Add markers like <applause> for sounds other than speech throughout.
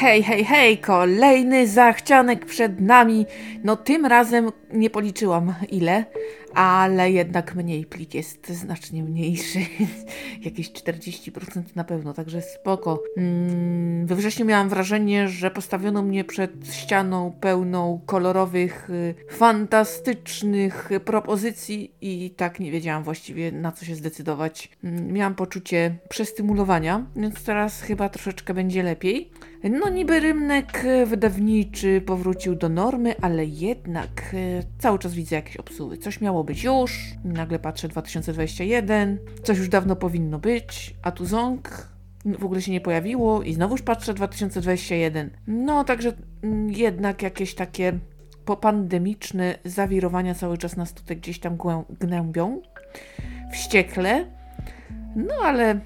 Hej, hej, hej, kolejny zachcianek przed nami. No tym razem nie policzyłam ile, ale jednak mniej. Plik jest znacznie mniejszy. <laughs> Jakieś 40% na pewno, także spoko. Mm, we wrześniu miałam wrażenie, że postawiono mnie przed ścianą pełną kolorowych, y, fantastycznych propozycji i tak nie wiedziałam właściwie na co się zdecydować. Mm, miałam poczucie przestymulowania, więc teraz chyba troszeczkę będzie lepiej. No niby rynek wydawniczy powrócił do normy, ale jednak e, cały czas widzę jakieś obsuwy. Coś miało być już, nagle patrzę 2021, coś już dawno powinno być, a tu ząg w ogóle się nie pojawiło i znowuż patrzę 2021. No także mm, jednak jakieś takie popandemiczne zawirowania cały czas nas tutaj gdzieś tam gnębią. Wściekle. No ale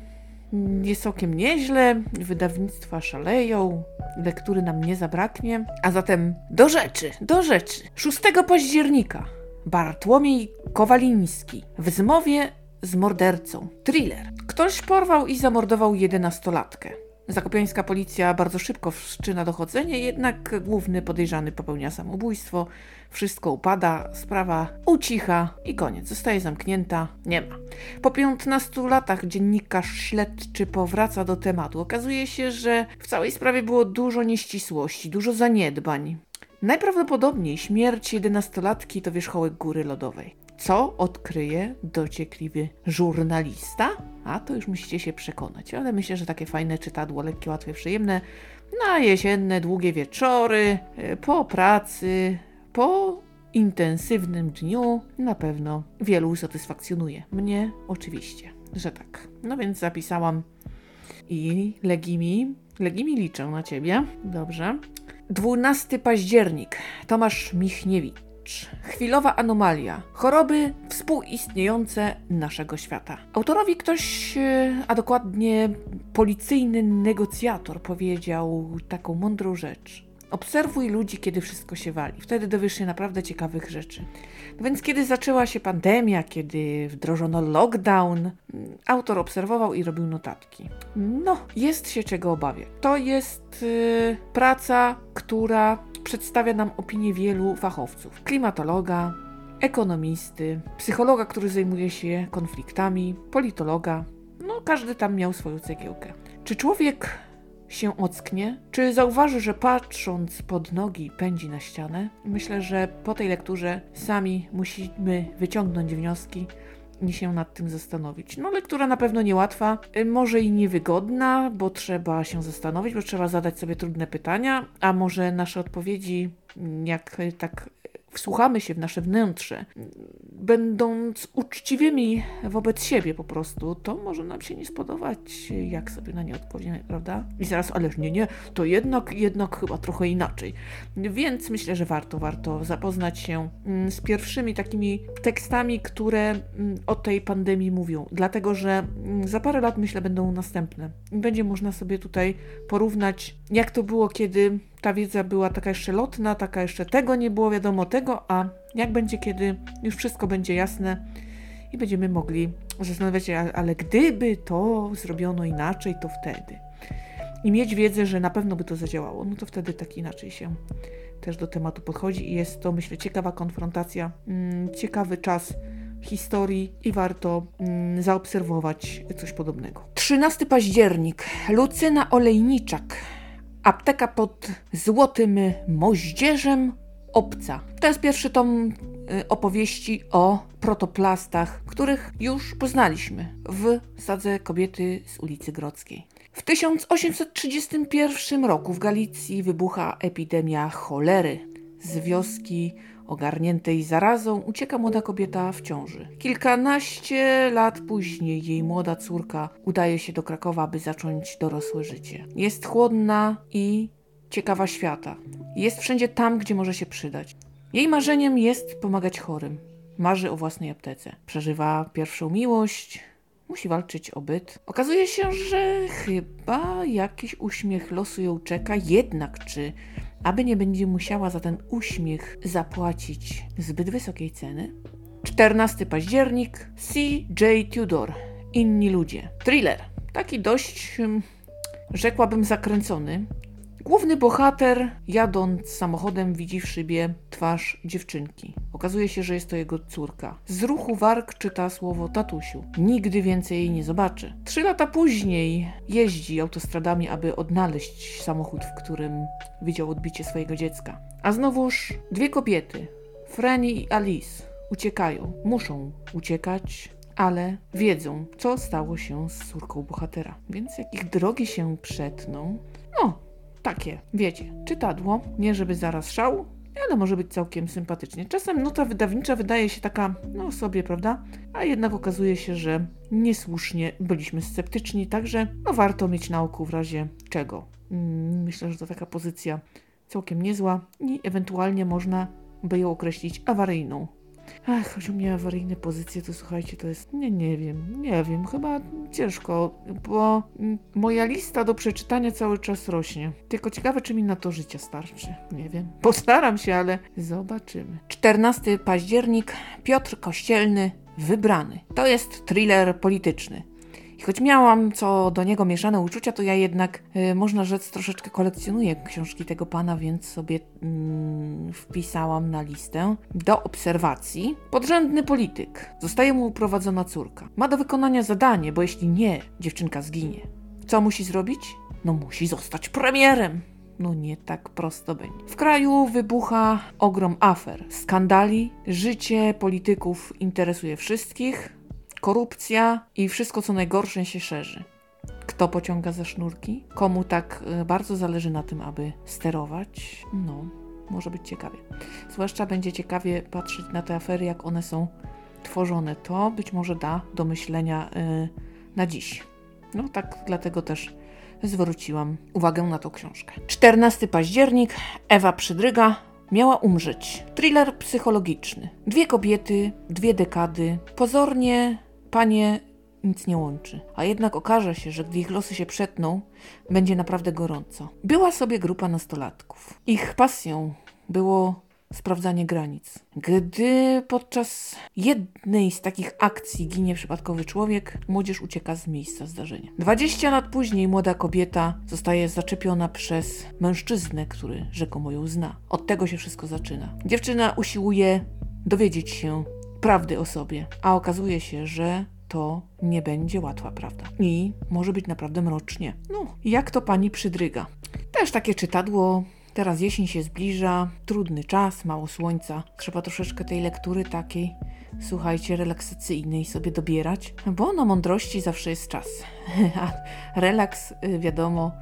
jest całkiem nieźle, wydawnictwa szaleją, lektury nam nie zabraknie. A zatem do rzeczy, do rzeczy. 6 października Bartłomiej Kowaliński w zmowie z mordercą. Thriller. Ktoś porwał i zamordował jedenastolatkę. Zakopiańska policja bardzo szybko wszczyna dochodzenie, jednak główny podejrzany popełnia samobójstwo. Wszystko upada, sprawa ucicha i koniec. Zostaje zamknięta, nie ma. Po 15 latach dziennikarz śledczy powraca do tematu. Okazuje się, że w całej sprawie było dużo nieścisłości, dużo zaniedbań. Najprawdopodobniej śmierć jedenastolatki to wierzchołek góry lodowej. Co odkryje dociekliwy żurnalista? A to już musicie się przekonać, ale myślę, że takie fajne czytadło, lekkie, łatwe, przyjemne, na jesienne, długie wieczory, e, po pracy, po intensywnym dniu na pewno wielu usatysfakcjonuje. Mnie oczywiście, że tak. No więc zapisałam i Legimi, Legimi liczę na ciebie. Dobrze. 12 październik. Tomasz Michniewicz. Chwilowa anomalia. Choroby współistniejące naszego świata. Autorowi ktoś, e, a dokładnie policyjny negocjator, powiedział taką mądrą rzecz. Obserwuj ludzi, kiedy wszystko się wali. Wtedy dowiesz się naprawdę ciekawych rzeczy. Więc kiedy zaczęła się pandemia, kiedy wdrożono lockdown, autor obserwował i robił notatki. No, jest się czego obawiać. To jest yy, praca, która przedstawia nam opinię wielu fachowców. Klimatologa, ekonomisty, psychologa, który zajmuje się konfliktami, politologa. No, każdy tam miał swoją cegiełkę. Czy człowiek się ocknie? Czy zauważy, że patrząc pod nogi pędzi na ścianę? Myślę, że po tej lekturze sami musimy wyciągnąć wnioski i się nad tym zastanowić. No, lektura na pewno niełatwa, y, może i niewygodna, bo trzeba się zastanowić, bo trzeba zadać sobie trudne pytania, a może nasze odpowiedzi, jak tak wsłuchamy się w nasze wnętrze, będąc uczciwymi wobec siebie po prostu, to może nam się nie spodobać, jak sobie na nie odpowiemy, prawda? I zaraz, ależ nie, nie, to jednak, jednak chyba trochę inaczej. Więc myślę, że warto, warto zapoznać się mm, z pierwszymi takimi tekstami, które mm, o tej pandemii mówią, dlatego że mm, za parę lat, myślę, będą następne. Będzie można sobie tutaj porównać, jak to było, kiedy ta wiedza była taka jeszcze lotna, taka jeszcze tego nie było wiadomo tego, a jak będzie, kiedy już wszystko będzie jasne i będziemy mogli zastanawiać się, ale gdyby to zrobiono inaczej, to wtedy. I mieć wiedzę, że na pewno by to zadziałało, no to wtedy tak inaczej się też do tematu podchodzi i jest to, myślę, ciekawa konfrontacja, mm, ciekawy czas historii i warto mm, zaobserwować coś podobnego. 13 październik. Lucyna Olejniczak Apteka pod złotym moździerzem obca. To jest pierwszy tom y, opowieści o protoplastach, których już poznaliśmy w sadze kobiety z ulicy Grodzkiej. W 1831 roku w Galicji wybucha epidemia cholery. Z wioski Ogarniętej zarazą ucieka młoda kobieta w ciąży. Kilkanaście lat później jej młoda córka udaje się do Krakowa, by zacząć dorosłe życie. Jest chłodna i ciekawa świata. Jest wszędzie tam, gdzie może się przydać. Jej marzeniem jest pomagać chorym. Marzy o własnej aptece. Przeżywa pierwszą miłość, musi walczyć o byt. Okazuje się, że chyba jakiś uśmiech losu ją czeka, jednak czy aby nie będzie musiała za ten uśmiech zapłacić zbyt wysokiej ceny. 14 październik, C.J. Tudor, Inni ludzie. Thriller. Taki dość, hmm, rzekłabym, zakręcony. Główny bohater, jadąc samochodem, widzi w szybie twarz dziewczynki. Okazuje się, że jest to jego córka. Z ruchu warg czyta słowo tatusiu. Nigdy więcej jej nie zobaczy. Trzy lata później jeździ autostradami, aby odnaleźć samochód, w którym widział odbicie swojego dziecka. A znowuż dwie kobiety, Franny i Alice, uciekają. Muszą uciekać, ale wiedzą, co stało się z córką bohatera. Więc jak ich drogi się przetną, no, takie, wiecie, czytadło, nie żeby zaraz szał, ale może być całkiem sympatycznie. Czasem nuta wydawnicza wydaje się taka, no sobie, prawda? A jednak okazuje się, że niesłusznie byliśmy sceptyczni, także no warto mieć na oku w razie czego. Mm, myślę, że to taka pozycja całkiem niezła i ewentualnie można by ją określić awaryjną. Ach, chodzi o mnie awaryjne pozycje, to słuchajcie, to jest, nie, nie wiem, nie wiem, chyba ciężko, bo moja lista do przeczytania cały czas rośnie. Tylko ciekawe, czy mi na to życia starczy. Nie wiem, <laughs> postaram się, ale zobaczymy. 14 październik, Piotr Kościelny, Wybrany. To jest thriller polityczny. I choć miałam co do niego mieszane uczucia, to ja jednak, y, można rzec, troszeczkę kolekcjonuję książki tego pana, więc sobie mm, wpisałam na listę. Do obserwacji. Podrzędny polityk. Zostaje mu uprowadzona córka. Ma do wykonania zadanie, bo jeśli nie, dziewczynka zginie. Co musi zrobić? No musi zostać premierem. No nie tak prosto będzie. W kraju wybucha ogrom afer, skandali, życie polityków interesuje wszystkich, korupcja i wszystko co najgorsze się szerzy. Kto pociąga za sznurki? Komu tak y, bardzo zależy na tym, aby sterować? No, może być ciekawie. Zwłaszcza będzie ciekawie patrzeć na te afery, jak one są tworzone. To być może da do myślenia yy, na dziś. No tak, dlatego też zwróciłam uwagę na tą książkę. 14 październik, Ewa Przydryga miała umrzeć. Thriller psychologiczny. Dwie kobiety, dwie dekady. Pozornie panie nic nie łączy. A jednak okaże się, że gdy ich losy się przetną, będzie naprawdę gorąco. Była sobie grupa nastolatków. Ich pasją było sprawdzanie granic. Gdy podczas jednej z takich akcji ginie przypadkowy człowiek, młodzież ucieka z miejsca zdarzenia. 20 lat później młoda kobieta zostaje zaczepiona przez mężczyznę, który rzekomo ją zna. Od tego się wszystko zaczyna. Dziewczyna usiłuje dowiedzieć się prawdy o sobie, a okazuje się, że to nie będzie łatwa prawda. I może być naprawdę mrocznie. No, jak to pani przydryga. Też takie czytadło Teraz jesień się zbliża, trudny czas, mało słońca. Trzeba troszeczkę tej lektury takiej, słuchajcie, relaksacyjnej sobie dobierać, bo na mądrości zawsze jest czas. <laughs> A relaks, y, wiadomo,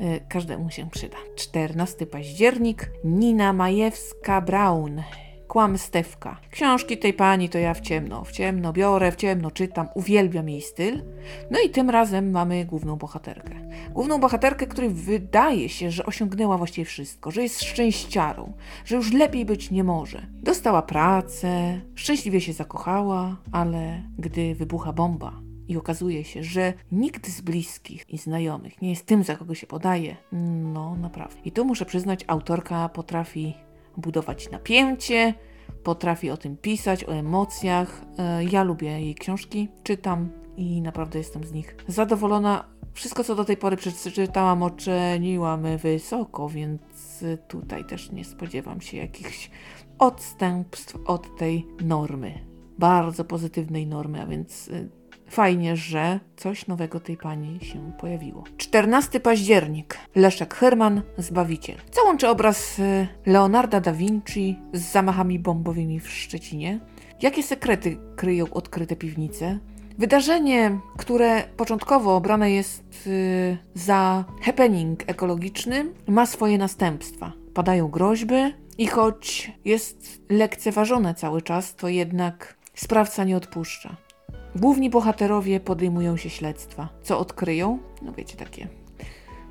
y, każdemu się przyda. 14 październik, Nina Majewska-Braun. Kłamstewka. Książki tej pani to ja w ciemno, w ciemno biorę, w ciemno czytam, uwielbiam jej styl. No i tym razem mamy główną bohaterkę. Główną bohaterkę, której wydaje się, że osiągnęła właściwie wszystko, że jest szczęściarą, że już lepiej być nie może. Dostała pracę, szczęśliwie się zakochała, ale gdy wybucha bomba, i okazuje się, że nikt z bliskich i znajomych nie jest tym, za kogo się podaje. No, naprawdę. I tu muszę przyznać, autorka potrafi budować napięcie, potrafi o tym pisać, o emocjach. E, ja lubię jej książki, czytam i naprawdę jestem z nich zadowolona. Wszystko, co do tej pory przeczytałam, oceniłam wysoko, więc tutaj też nie spodziewam się jakichś odstępstw od tej normy. Bardzo pozytywnej normy, a więc e, Fajnie, że coś nowego tej pani się pojawiło. 14 październik. Leszek Herman, Zbawiciel. Co łączy obraz y, Leonarda da Vinci z zamachami bombowymi w Szczecinie? Jakie sekrety kryją odkryte piwnice? Wydarzenie, które początkowo obrane jest y, za happening ekologiczny, ma swoje następstwa. Padają groźby i choć jest lekceważone cały czas, to jednak sprawca nie odpuszcza. Główni bohaterowie podejmują się śledztwa. Co odkryją? No wiecie, takie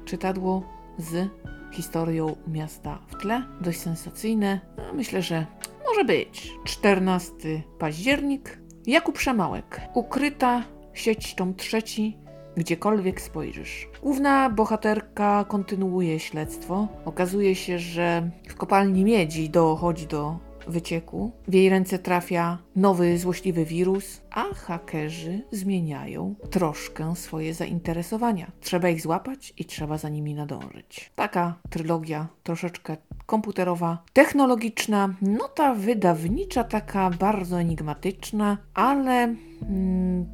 czytadło z historią miasta w tle. Dość sensacyjne. No, myślę, że może być. 14 październik. Jakub Przemałek. Ukryta sieć tom trzeci. Gdziekolwiek spojrzysz. Główna bohaterka kontynuuje śledztwo. Okazuje się, że w kopalni miedzi dochodzi do wycieku. W jej ręce trafia nowy, złośliwy wirus, a hakerzy zmieniają troszkę swoje zainteresowania. Trzeba ich złapać i trzeba za nimi nadążyć. Taka trylogia troszeczkę komputerowa, technologiczna, no ta wydawnicza, taka bardzo enigmatyczna, ale mm,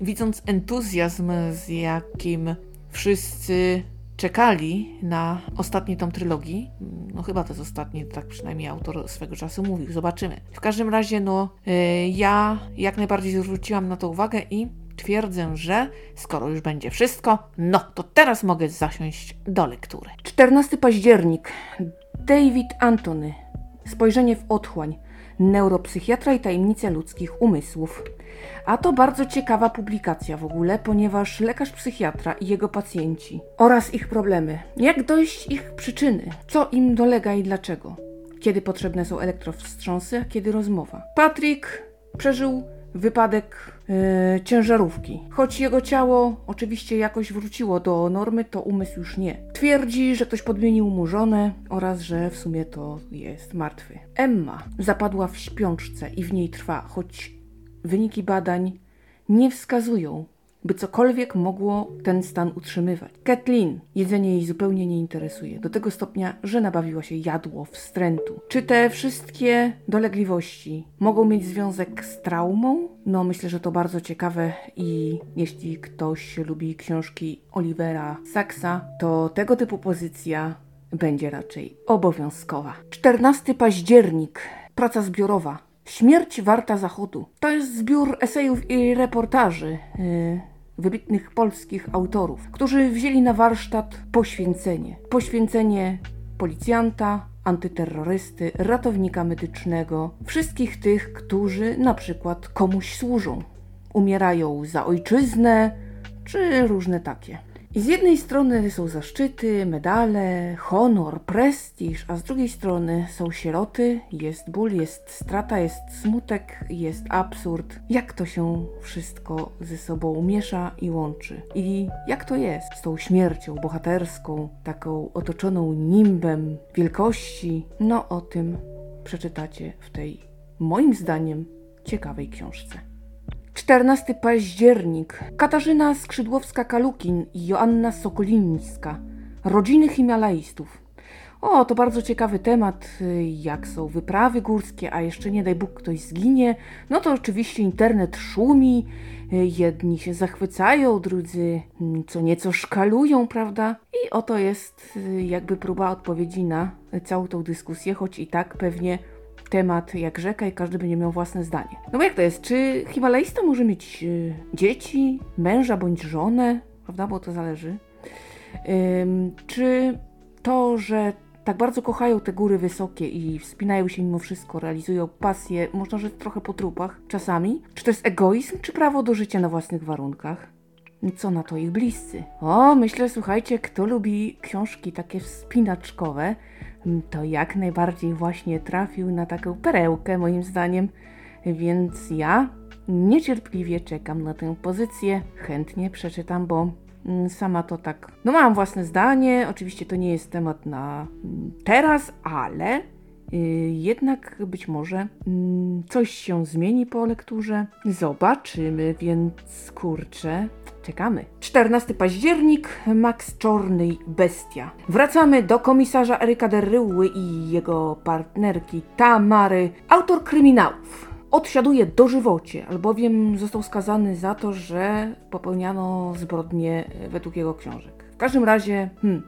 widząc entuzjazm, z jakim wszyscy czekali na ostatni tom trylogii. No chyba to jest ostatni, tak przynajmniej autor swego czasu mówił. Zobaczymy. W każdym razie, no yy, ja jak najbardziej zwróciłam na to uwagę i twierdzę, że skoro już będzie wszystko, no to teraz mogę zasiąść do lektury. 14 październik. David Antony. Spojrzenie w otchłań. Neuropsychiatra i tajemnice ludzkich umysłów. A to bardzo ciekawa publikacja w ogóle, ponieważ lekarz psychiatra i jego pacjenci oraz ich problemy, jak dojść ich przyczyny, co im dolega i dlaczego, kiedy potrzebne są elektrowstrząsy, a kiedy rozmowa. Patrick przeżył wypadek yy, ciężarówki. Choć jego ciało oczywiście jakoś wróciło do normy, to umysł już nie. Twierdzi, że ktoś podmienił mu żonę oraz że w sumie to jest martwy. Emma zapadła w śpiączce i w niej trwa, choć wyniki badań nie wskazują, by cokolwiek mogło ten stan utrzymywać. Kathleen jedzenie jej zupełnie nie interesuje, do tego stopnia, że nabawiła się jadło, wstrętu. Czy te wszystkie dolegliwości mogą mieć związek z traumą? No, myślę, że to bardzo ciekawe i jeśli ktoś lubi książki Olivera Saxa, to tego typu pozycja będzie raczej obowiązkowa. 14 październik. Praca zbiorowa. Śmierć warta zachodu. To jest zbiór esejów i reportaży yy, wybitnych polskich autorów, którzy wzięli na warsztat poświęcenie. Poświęcenie policjanta, antyterrorysty, ratownika medycznego, wszystkich tych, którzy na przykład komuś służą. Umierają za ojczyznę, czy różne takie. I z jednej strony są zaszczyty, medale, honor, prestiż, a z drugiej strony są sieroty, jest ból, jest strata, jest smutek, jest absurd. Jak to się wszystko ze sobą miesza i łączy? I jak to jest z tą śmiercią bohaterską, taką otoczoną nimbem wielkości? No o tym przeczytacie w tej, moim zdaniem, ciekawej książce. 14 październik. Katarzyna Skrzydłowska-Kalukin i Joanna Sokolińska. Rodziny Himalajstów. O, to bardzo ciekawy temat, jak są wyprawy górskie, a jeszcze nie daj Bóg ktoś zginie. No to oczywiście internet szumi, jedni się zachwycają, drudzy co nieco szkalują, prawda? I oto jest jakby próba odpowiedzi na całą tą dyskusję, choć i tak pewnie temat jak rzeka i każdy będzie miał własne zdanie. No bo jak to jest? Czy Himalajsta może mieć y, dzieci, męża bądź żonę? Prawda? Bo to zależy. Ym, czy to, że tak bardzo kochają te góry wysokie i wspinają się mimo wszystko, realizują pasję, można rzec trochę po trupach czasami. Czy to jest egoizm, czy prawo do życia na własnych warunkach? Co na to ich bliscy? O, myślę, słuchajcie, kto lubi książki takie wspinaczkowe, to jak najbardziej właśnie trafił na taką perełkę, moim zdaniem. Więc ja niecierpliwie czekam na tę pozycję. Chętnie przeczytam, bo mm, sama to tak. No, mam własne zdanie. Oczywiście to nie jest temat na mm, teraz, ale y, jednak być może mm, coś się zmieni po lekturze. Zobaczymy, więc kurczę, Czekamy. 14 październik, Max Czorny Bestia. Wracamy do komisarza Eryka Derryły i jego partnerki Tamary, autor kryminałów. Odsiaduje dożywocie, albowiem został skazany za to, że popełniano zbrodnie według jego książek. W każdym razie, hmm,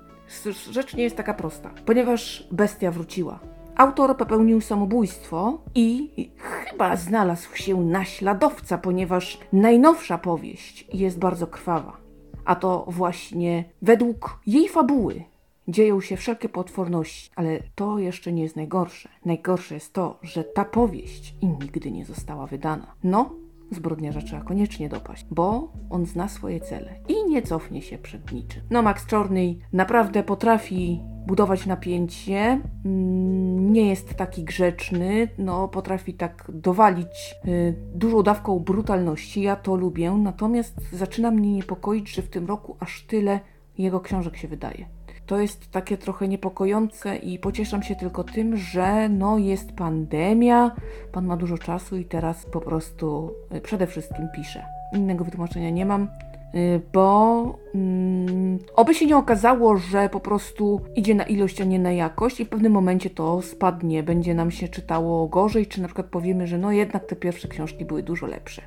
rzecz nie jest taka prosta, ponieważ bestia wróciła. Autor popełnił samobójstwo i chyba znalazł się naśladowca, ponieważ najnowsza powieść jest bardzo krwawa. A to właśnie według jej fabuły dzieją się wszelkie potworności, ale to jeszcze nie jest najgorsze. Najgorsze jest to, że ta powieść nigdy nie została wydana. No, zbrodniarza trzeba koniecznie dopaść, bo on zna swoje cele i nie cofnie się przed niczym. No, Max Czorny naprawdę potrafi budować napięcie, mm, nie jest taki grzeczny, no potrafi tak dowalić y, dużą dawką brutalności, ja to lubię, natomiast zaczyna mnie niepokoić, że w tym roku aż tyle jego książek się wydaje. To jest takie trochę niepokojące i pocieszam się tylko tym, że no jest pandemia, pan ma dużo czasu i teraz po prostu y, przede wszystkim pisze. Innego wytłumaczenia nie mam. Y, bo mm, oby się nie okazało, że po prostu idzie na ilość, a nie na jakość i w pewnym momencie to spadnie, będzie nam się czytało gorzej, czy na przykład powiemy, że no jednak te pierwsze książki były dużo lepsze.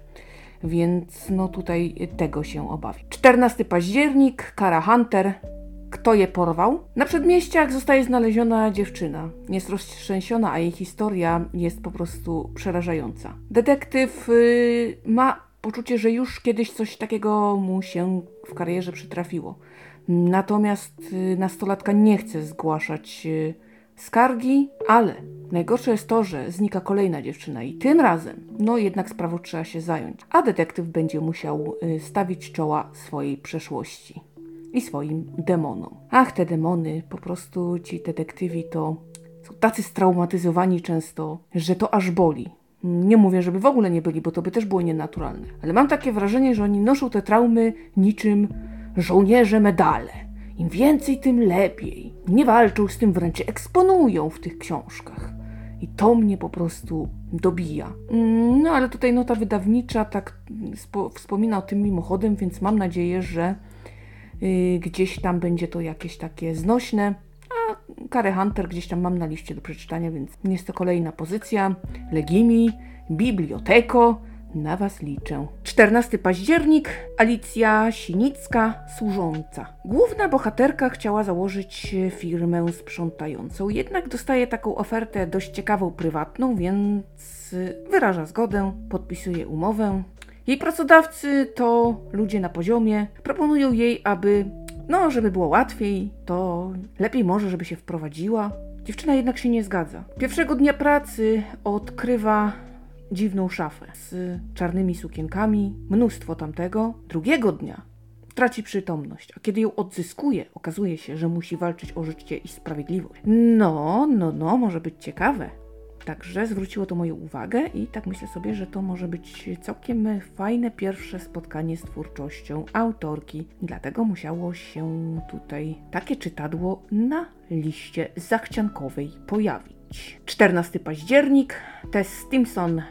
Więc no tutaj tego się obawiam. 14 październik, Kara Hunter. Kto je porwał? Na przedmieściach zostaje znaleziona dziewczyna. Jest roztrzęsiona, a jej historia jest po prostu przerażająca. Detektyw yy, ma poczucie, że już kiedyś coś takiego mu się w karierze przytrafiło. Natomiast y, nastolatka nie chce zgłaszać y, skargi, ale najgorsze jest to, że znika kolejna dziewczyna i tym razem, no jednak sprawą trzeba się zająć, a detektyw będzie musiał y, stawić czoła swojej przeszłości i swoim demonom. Ach, te demony, po prostu ci detektywi to są tacy straumatyzowani często, że to aż boli. Nie mówię, żeby w ogóle nie byli, bo to by też było nienaturalne. Ale mam takie wrażenie, że oni noszą te traumy niczym żołnierze medale. Im więcej, tym lepiej. Nie walczą z tym, wręcz eksponują w tych książkach. I to mnie po prostu dobija. No ale tutaj nota wydawnicza tak wspomina o tym mimochodem, więc mam nadzieję, że gdzieś tam będzie to jakieś takie znośne. Kary Hunter gdzieś tam mam na liście do przeczytania, więc jest to kolejna pozycja. Legimi, Biblioteko, na Was liczę. 14 październik, Alicja Sinicka, służąca. Główna bohaterka chciała założyć firmę sprzątającą, jednak dostaje taką ofertę dość ciekawą, prywatną, więc wyraża zgodę, podpisuje umowę. Jej pracodawcy to ludzie na poziomie. Proponują jej, aby no, żeby było łatwiej, to lepiej może, żeby się wprowadziła. Dziewczyna jednak się nie zgadza. Pierwszego dnia pracy odkrywa dziwną szafę z czarnymi sukienkami, mnóstwo tamtego. Drugiego dnia traci przytomność, a kiedy ją odzyskuje, okazuje się, że musi walczyć o życie i sprawiedliwość. No, no, no, może być ciekawe. Także zwróciło to moją uwagę i tak myślę sobie, że to może być całkiem fajne pierwsze spotkanie z twórczością autorki. Dlatego musiało się tutaj takie czytadło na liście zachciankowej pojawić. 14 październik, Tess Stimson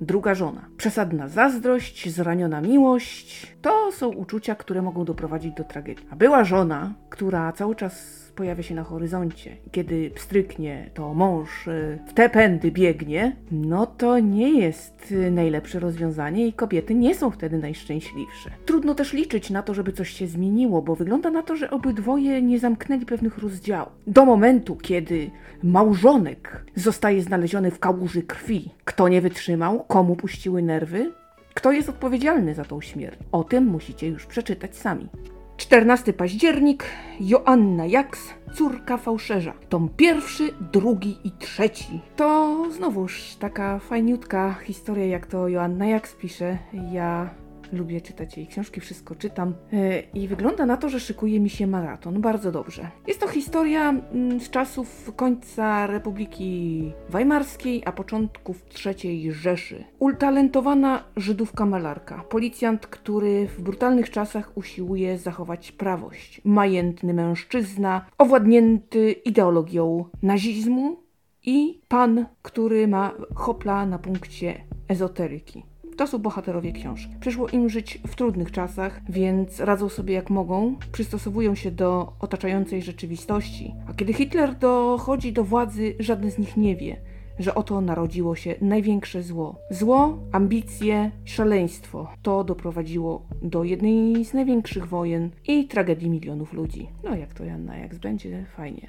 druga żona. Przesadna zazdrość, zraniona miłość to są uczucia, które mogą doprowadzić do tragedii. A była żona, która cały czas pojawia się na horyzoncie, kiedy pstryknie to mąż y, w te pędy biegnie, no to nie jest najlepsze rozwiązanie i kobiety nie są wtedy najszczęśliwsze. Trudno też liczyć na to, żeby coś się zmieniło, bo wygląda na to, że obydwoje nie zamknęli pewnych rozdziałów. Do momentu, kiedy małżonek zostaje znaleziony w kałuży krwi, kto nie wytrzymał, komu puściły nerwy, kto jest odpowiedzialny za tą śmierć? O tym musicie już przeczytać sami. 14 październik, Joanna Jaks, córka fałszerza. Tom pierwszy, drugi i trzeci. To znowuż taka fajniutka historia, jak to Joanna Jaks pisze. Ja lubię czytać jej książki, wszystko czytam e, i wygląda na to, że szykuje mi się maraton bardzo dobrze. Jest to historia mm, z czasów końca Republiki Weimarskiej, a początków III Rzeszy. Utalentowana Żydówka malarka, policjant, który w brutalnych czasach usiłuje zachować prawość, majętny mężczyzna, owładnięty ideologią nazizmu i pan, który ma hopla na punkcie ezoteryki. To są bohaterowie książki. Przyszło im żyć w trudnych czasach, więc radzą sobie jak mogą, przystosowują się do otaczającej rzeczywistości. A kiedy Hitler dochodzi do władzy, żaden z nich nie wie, że oto narodziło się największe zło. Zło, ambicje, szaleństwo. To doprowadziło do jednej z największych wojen i tragedii milionów ludzi. No jak to Janna, jak będzie fajnie.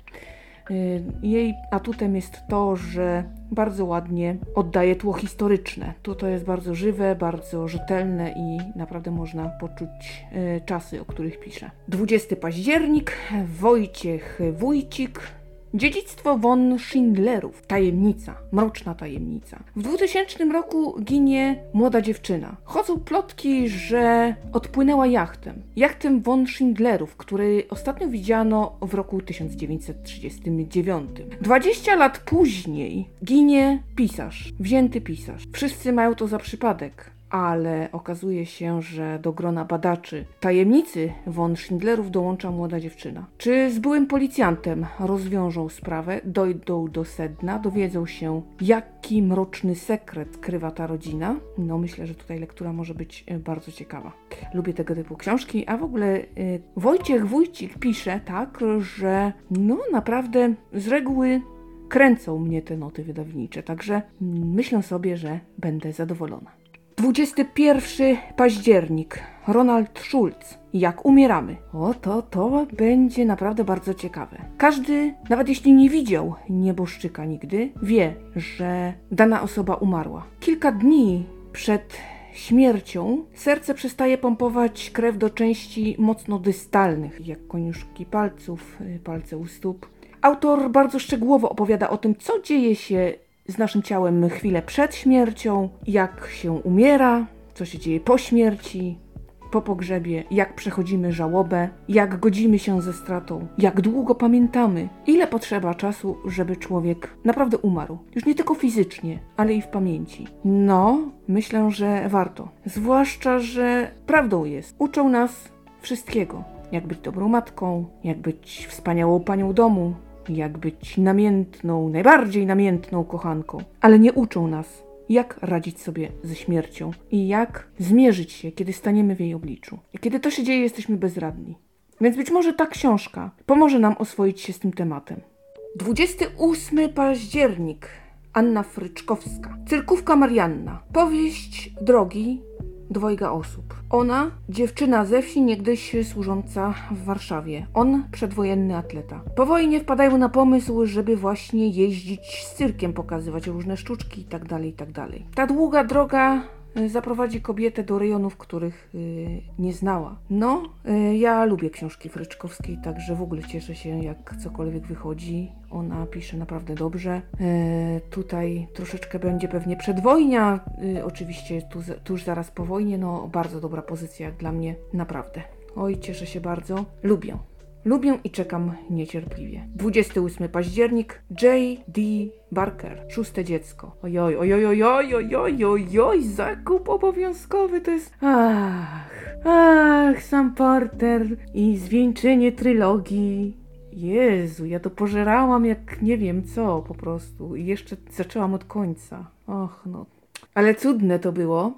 Y, jej atutem jest to, że bardzo ładnie oddaje tło historyczne. To to jest bardzo żywe, bardzo rzetelne i naprawdę można poczuć y, czasy, o których pisze. 20 październik, Wojciech Wójcik, Dziedzictwo von Schindlerów. Tajemnica. Mroczna tajemnica. W 2000 roku ginie młoda dziewczyna. Chodzą plotki, że odpłynęła jachtem. Jachtem von Schindlerów, który ostatnio widziano w roku 1939. 20 lat później ginie pisarz. Wzięty pisarz. Wszyscy mają to za przypadek ale okazuje się, że do grona badaczy tajemnicy von Schindlerów dołącza młoda dziewczyna. Czy z byłym policjantem rozwiążą sprawę, dojdą do sedna, dowiedzą się, jaki mroczny sekret krywa ta rodzina? No, myślę, że tutaj lektura może być e, bardzo ciekawa. Lubię tego typu książki, a w ogóle y, Wojciech Wójcik pisze tak, że no naprawdę z reguły kręcą mnie te noty wydawnicze, także myślę sobie, że będę zadowolona. 21 październik. Ronald Schulz. Jak umieramy? O, to, to będzie naprawdę bardzo ciekawe. Każdy, nawet jeśli nie widział nieboszczyka nigdy, wie, że dana osoba umarła. Kilka dni przed śmiercią serce przestaje pompować krew do części mocno dystalnych, jak koniuszki palców, palce u stóp. Autor bardzo szczegółowo opowiada o tym, co dzieje się z naszym ciałem chwilę przed śmiercią, jak się umiera, co się dzieje po śmierci, po pogrzebie, jak przechodzimy żałobę, jak godzimy się ze stratą, jak długo pamiętamy, ile potrzeba czasu, żeby człowiek naprawdę umarł. Już nie tylko fizycznie, ale i w pamięci. No, myślę, że warto. Zwłaszcza, że prawdą jest. Uczą nas wszystkiego. Jak być dobrą matką, jak być wspaniałą panią domu, jak być namiętną, najbardziej namiętną kochanką, ale nie uczą nas, jak radzić sobie ze śmiercią i jak zmierzyć się, kiedy staniemy w jej obliczu. I kiedy to się dzieje, jesteśmy bezradni. Więc być może ta książka pomoże nam oswoić się z tym tematem. 28 październik. Anna Fryczkowska. Cyrkówka Marianna. Powieść drogi dwojga osób. Ona, dziewczyna ze wsi, niegdyś służąca w Warszawie. On, przedwojenny atleta. Po wojnie wpadają na pomysł, żeby właśnie jeździć z cyrkiem, pokazywać różne sztuczki itd., tak itd. Tak Ta długa droga zaprowadzi kobietę do rejonów, których yy, nie znała. No, yy, ja lubię książki Fryczkowskiej, także w ogóle cieszę się, jak cokolwiek wychodzi. Ona pisze naprawdę dobrze. Yy, tutaj troszeczkę będzie pewnie przedwojnia, oczywiście tu, tuż zaraz po wojnie, no bardzo dobra pozycja jak dla mnie, naprawdę. Oj, cieszę się bardzo. Lubię. Lubię i czekam niecierpliwie. 28 październik, J.D. Barker, szóste dziecko. Ojoj, ojoj, ojoj, ojoj, ojoj, zakup obowiązkowy to jest... Ach, ach, Sam Porter i zwieńczenie trylogii. Jezu, ja to pożerałam jak nie wiem co po prostu. I jeszcze zaczęłam od końca. Och, no. Ale cudne to było.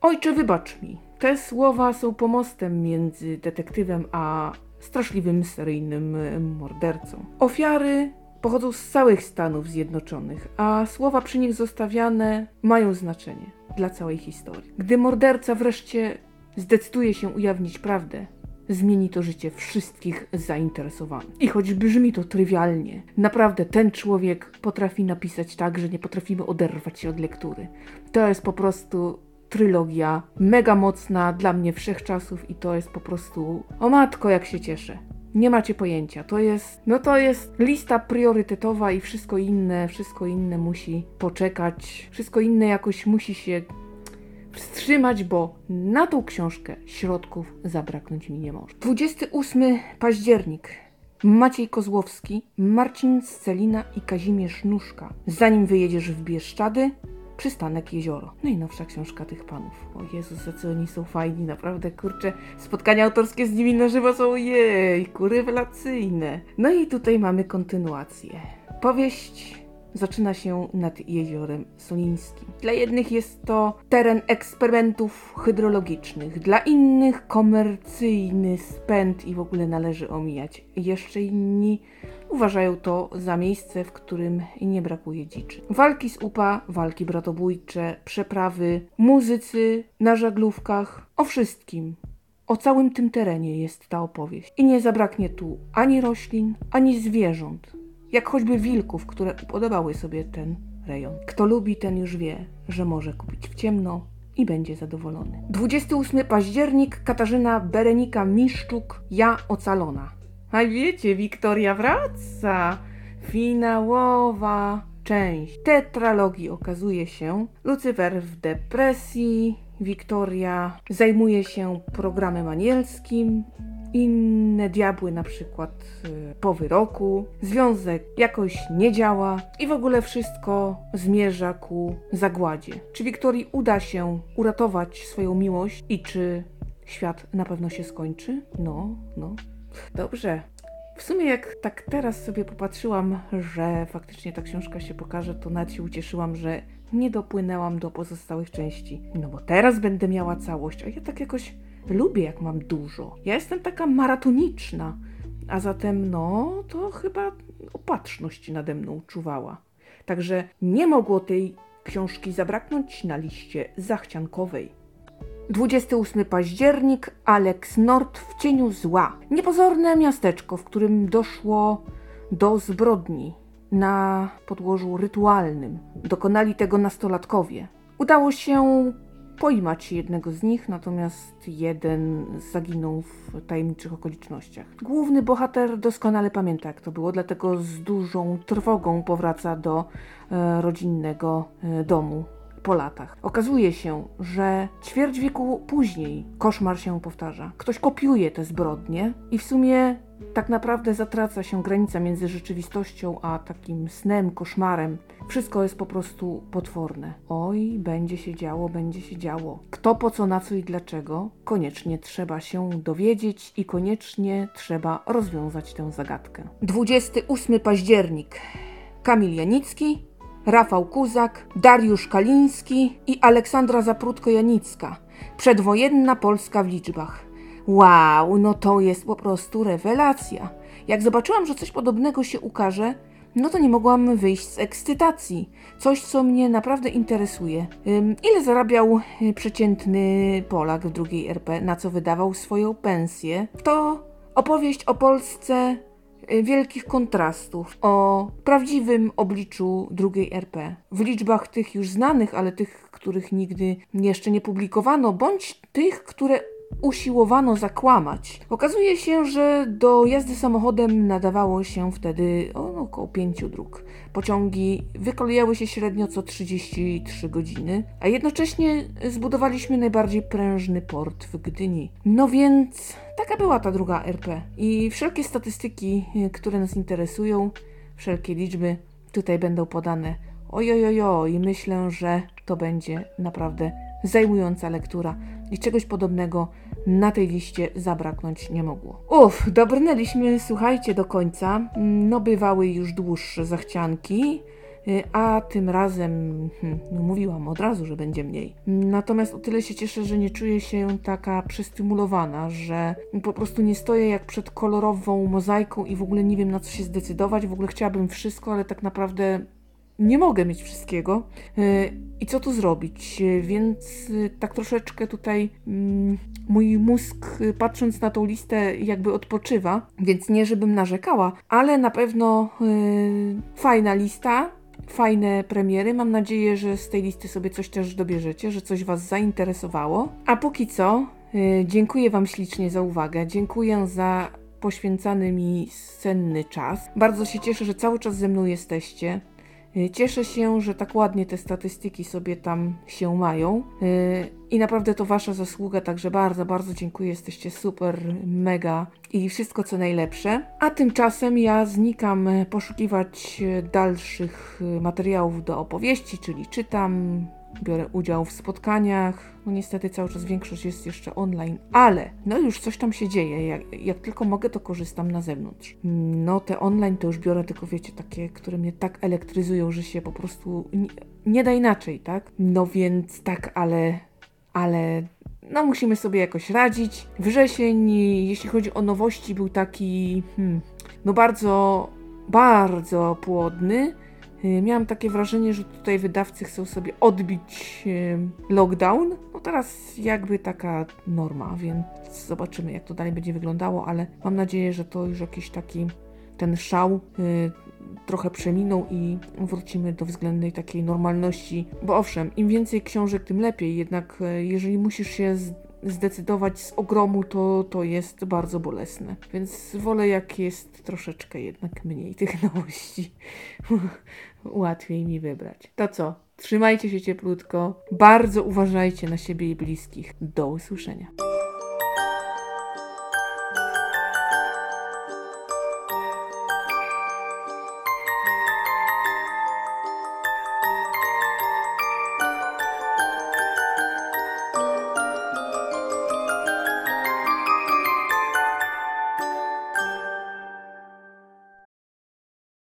Ojcze, wybacz mi. Te słowa są pomostem między detektywem a straszliwym seryjnym mordercą. Ofiary pochodzą z całych Stanów Zjednoczonych, a słowa przy nich zostawiane mają znaczenie dla całej historii. Gdy morderca wreszcie zdecyduje się ujawnić prawdę, zmieni to życie wszystkich zainteresowanych. I choć brzmi to trywialnie, naprawdę ten człowiek potrafi napisać tak, że nie potrafimy oderwać się od lektury. To jest po prostu trylogia mega mocna dla mnie wszechczasów i to jest po prostu o matko jak się cieszę. Nie macie pojęcia. To jest, no to jest lista priorytetowa i wszystko inne, wszystko inne musi poczekać. Wszystko inne jakoś musi się wstrzymać, bo na tą książkę środków zabraknąć mi nie może. 28 październik. Maciej Kozłowski, Marcin Scelina i Kazimierz Nóżka. Zanim wyjedziesz w Bieszczady, Przystanek Jezioro. Najnowsza książka tych panów. O Jezus, za co oni są fajni, naprawdę, kurczę. Spotkania autorskie z nimi na żywo są, jejku, rewelacyjne. No i tutaj mamy kontynuację. Powieść zaczyna się nad jeziorem Solińskim. Dla jednych jest to teren eksperymentów hydrologicznych, dla innych komercyjny spęd i w ogóle należy omijać. Jeszcze inni uważają to za miejsce, w którym nie brakuje dziczy. Walki z UPA, walki bratobójcze, przeprawy, muzycy na żaglówkach, o wszystkim. O całym tym terenie jest ta opowieść. I nie zabraknie tu ani roślin, ani zwierząt, jak choćby wilków, które upodobały sobie ten rejon. Kto lubi, ten już wie, że może kupić w ciemno i będzie zadowolony. 28 październik, Katarzyna Berenika Miszczuk, Ja ocalona. A wiecie, Wiktoria wraca. Finałowa część tetralogii okazuje się. Lucyfer w depresji, Wiktoria zajmuje się programem anielskim, inne diabły na przykład y, po wyroku, związek jakoś nie działa i w ogóle wszystko zmierza ku zagładzie. Czy Wiktorii uda się uratować swoją miłość i czy świat na pewno się skończy? No, no. Dobrze. W sumie jak tak teraz sobie popatrzyłam, że faktycznie ta książka się pokaże, to nawet się ucieszyłam, że nie dopłynęłam do pozostałych części. No bo teraz będę miała całość, a ja tak jakoś lubię, jak mam dużo. Ja jestem taka maratoniczna, a zatem no, to chyba opatrzność nade mną czuwała. Także nie mogło tej książki zabraknąć na liście zachciankowej. 28 październik, Alex Nord w cieniu zła. Niepozorne miasteczko, w którym doszło do zbrodni na podłożu rytualnym. Dokonali tego nastolatkowie. Udało się pojmać jednego z nich, natomiast jeden zaginął w tajemniczych okolicznościach. Główny bohater doskonale pamięta, jak to było, dlatego z dużą trwogą powraca do e, rodzinnego e, domu po latach. Okazuje się, że ćwierć wieku później koszmar się powtarza. Ktoś kopiuje te zbrodnie i w sumie tak naprawdę zatraca się granica między rzeczywistością a takim snem, koszmarem. Wszystko jest po prostu potworne. Oj, będzie się działo, będzie się działo. Kto, po co, na co i dlaczego? Koniecznie trzeba się dowiedzieć i koniecznie trzeba rozwiązać tę zagadkę. 28 październik. Kamil Janicki, Rafał Kuzak, Dariusz Kaliński i Aleksandra Zaprutko-Janicka. Przedwojenna Polska w liczbach. Wow, no to jest po prostu rewelacja. Jak zobaczyłam, że coś podobnego się ukaże, no to nie mogłam wyjść z ekscytacji. Coś, co mnie naprawdę interesuje. ile zarabiał y, przeciętny Polak w drugiej RP, na co wydawał swoją pensję? To opowieść o Polsce wielkich kontrastów, o prawdziwym obliczu drugiej RP. W liczbach tych już znanych, ale tych, których nigdy jeszcze nie publikowano, bądź tych, które usiłowano zakłamać. Okazuje się, że do jazdy samochodem nadawało się wtedy około pięciu dróg. Pociągi wykolejały się średnio co 33 godziny, a jednocześnie zbudowaliśmy najbardziej prężny port w Gdyni. No więc taka była ta druga RP. I wszelkie statystyki, które nas interesują, wszelkie liczby tutaj będą podane. Ojojojo, i myślę, że to będzie naprawdę zajmująca lektura i czegoś podobnego na tej liście zabraknąć nie mogło. Uff, dobrnęliśmy, słuchajcie, do końca. No, bywały już dłuższe zachcianki, a tym razem hmm, mówiłam od razu, że będzie mniej. Natomiast o tyle się cieszę, że nie czuję się taka przestymulowana, że po prostu nie stoję jak przed kolorową mozaiką i w ogóle nie wiem na co się zdecydować. W ogóle chciałabym wszystko, ale tak naprawdę nie mogę mieć wszystkiego. Y, I co tu zrobić? Y, więc y, tak troszeczkę tutaj mm, mój mózg, patrząc na tą listę, jakby odpoczywa. Więc nie, żebym narzekała, ale na pewno fajna lista. Fajne premiery. Mam nadzieję, że z tej listy sobie coś też dobierzecie, że coś Was zainteresowało. A póki co, dziękuję Wam ślicznie za uwagę. Dziękuję za poświęcany mi cenny czas. Bardzo się cieszę, że cały czas ze mną jesteście. Y, cieszę się, że tak ładnie te statystyki sobie tam się mają y, i naprawdę to Wasza zasługa, także bardzo, bardzo dziękuję. Jesteście super, mega i wszystko co najlepsze. A tymczasem ja znikam poszukiwać dalszych materiałów do opowieści, czyli czytam, biorę udział w spotkaniach. No niestety cały czas większość jest jeszcze online, ale no już coś tam się dzieje. Jak, jak, tylko mogę, to korzystam na zewnątrz. No te online to już biorę tylko, wiecie, takie, które mnie tak elektryzują, że się po prostu nie, nie da inaczej, tak? No więc tak, ale, ale no musimy sobie jakoś radzić. Wrzesień, jeśli chodzi o nowości, był taki, hmm, no bardzo, bardzo płodny. Y, miałam takie wrażenie, że tutaj wydawcy chcą sobie odbić y, lockdown. No teraz jakby taka norma, więc zobaczymy jak to dalej będzie wyglądało, ale mam nadzieję, że to już jakiś taki ten szał y, trochę przeminął i wrócimy do względnej takiej normalności. Bo owszem, im więcej książek, tym lepiej, jednak jeżeli musisz się zdecydować z ogromu, to, to jest bardzo bolesne. Więc wolę, jak jest troszeczkę jednak mniej tych <laughs> nowości. Łatwiej mi wybrać. To co? Trzymajcie się cieplutko. Bardzo uważajcie na siebie i bliskich. Do usłyszenia.